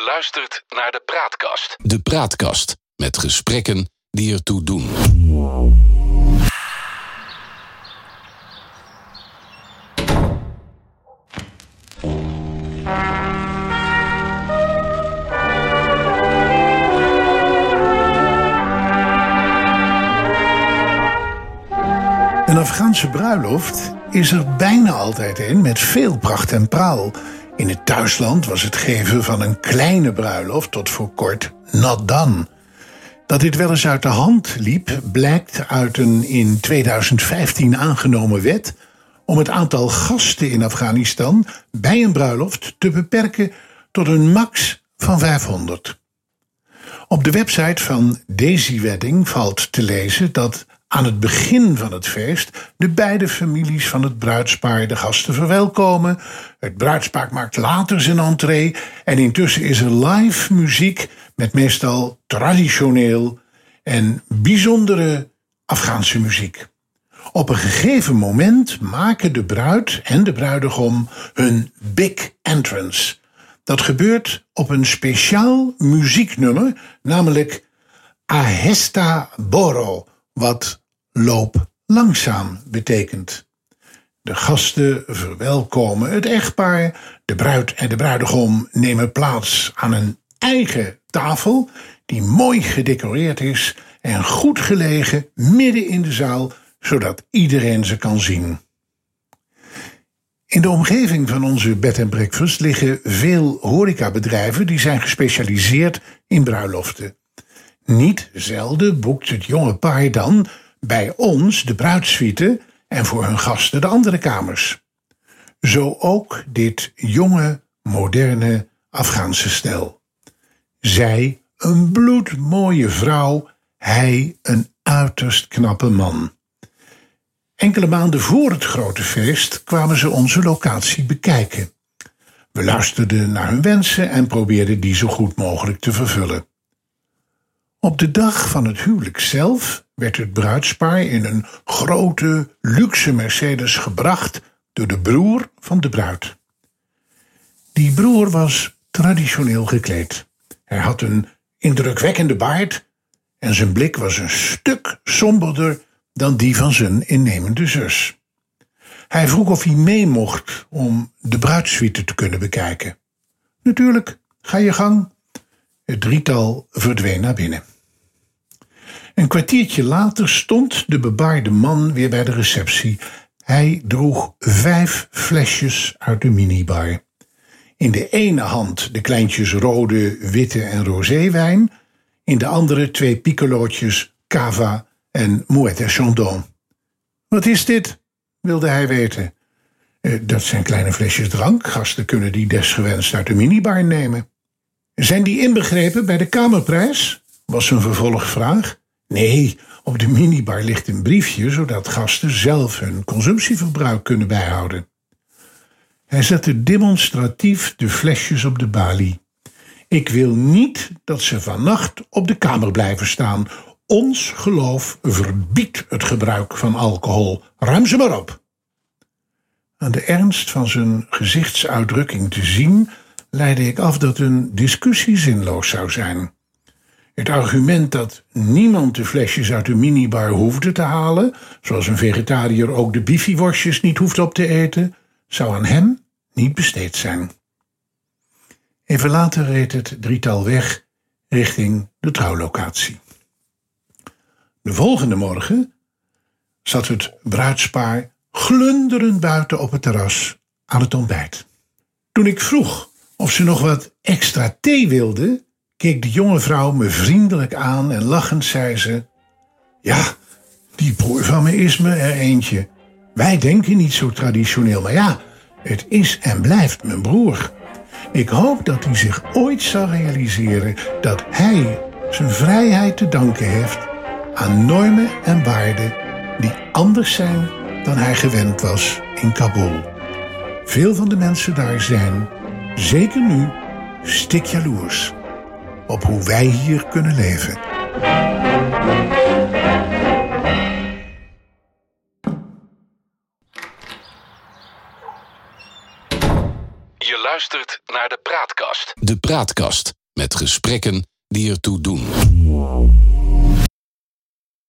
Je luistert naar de Praatkast. De Praatkast met gesprekken die ertoe doen. Een Afghaanse bruiloft is er bijna altijd een met veel pracht en praal. In het thuisland was het geven van een kleine bruiloft tot voor kort not done. Dat dit wel eens uit de hand liep, blijkt uit een in 2015 aangenomen wet om het aantal gasten in Afghanistan bij een bruiloft te beperken tot een max van 500. Op de website van Daisy Wedding valt te lezen dat aan het begin van het feest de beide families van het bruidspaar de gasten verwelkomen. Het bruidspaar maakt later zijn entree en intussen is er live muziek met meestal traditioneel en bijzondere Afghaanse muziek. Op een gegeven moment maken de bruid en de bruidegom hun big entrance. Dat gebeurt op een speciaal muzieknummer, namelijk Ahesta Boro, wat loop langzaam betekent. De gasten verwelkomen het echtpaar. De bruid en de bruidegom nemen plaats aan een eigen tafel, die mooi gedecoreerd is en goed gelegen midden in de zaal, zodat iedereen ze kan zien. In de omgeving van onze bed en breakfast liggen veel horecabedrijven die zijn gespecialiseerd in bruiloften. Niet zelden boekt het jonge paar dan bij ons de bruidssuite en voor hun gasten de andere kamers. Zo ook dit jonge, moderne Afghaanse stel. Zij een bloedmooie vrouw, hij een uiterst knappe man. Enkele maanden voor het grote feest kwamen ze onze locatie bekijken. We luisterden naar hun wensen en probeerden die zo goed mogelijk te vervullen. Op de dag van het huwelijk zelf werd het bruidspaar in een grote, luxe Mercedes gebracht door de broer van de bruid. Die broer was traditioneel gekleed. Hij had een indrukwekkende baard en zijn blik was een stuk somberder dan die van zijn innemende zus. Hij vroeg of hij mee mocht om de bruidssuite te kunnen bekijken. Natuurlijk, ga je gang. Het drietal verdween naar binnen. Een kwartiertje later stond de bebaarde man weer bij de receptie. Hij droeg vijf flesjes uit de minibar. In de ene hand de kleintjes rode, witte en roséwijn. In de andere twee piccolootjes cava en Moet et Chandon. Wat is dit? wilde hij weten. Eh, dat zijn kleine flesjes drank. Gasten kunnen die desgewenst uit de minibar nemen. Zijn die inbegrepen bij de kamerprijs? was een vervolgvraag. Nee, op de minibar ligt een briefje zodat gasten zelf hun consumptieverbruik kunnen bijhouden. Hij zette demonstratief de flesjes op de balie. Ik wil niet dat ze vannacht op de kamer blijven staan. Ons geloof verbiedt het gebruik van alcohol. Ruim ze maar op. Aan de ernst van zijn gezichtsuitdrukking te zien, leidde ik af dat een discussie zinloos zou zijn. Het argument dat niemand de flesjes uit de minibar hoefde te halen, zoals een vegetariër ook de bifiworstjes niet hoeft op te eten, zou aan hem niet besteed zijn. Even later reed het drietal weg richting de trouwlocatie. De volgende morgen zat het bruidspaar glunderend buiten op het terras aan het ontbijt. Toen ik vroeg of ze nog wat extra thee wilden, keek de jonge vrouw me vriendelijk aan en lachend zei ze: Ja, die broer van me is me er eentje. Wij denken niet zo traditioneel, maar ja, het is en blijft mijn broer. Ik hoop dat hij zich ooit zal realiseren dat hij zijn vrijheid te danken heeft aan normen en waarden die anders zijn dan hij gewend was in Kabul. Veel van de mensen daar zijn, zeker nu, stik jaloers op hoe wij hier kunnen leven. Je luistert luistert naar de Praatkast. De Praatkast met gesprekken die ertoe doen.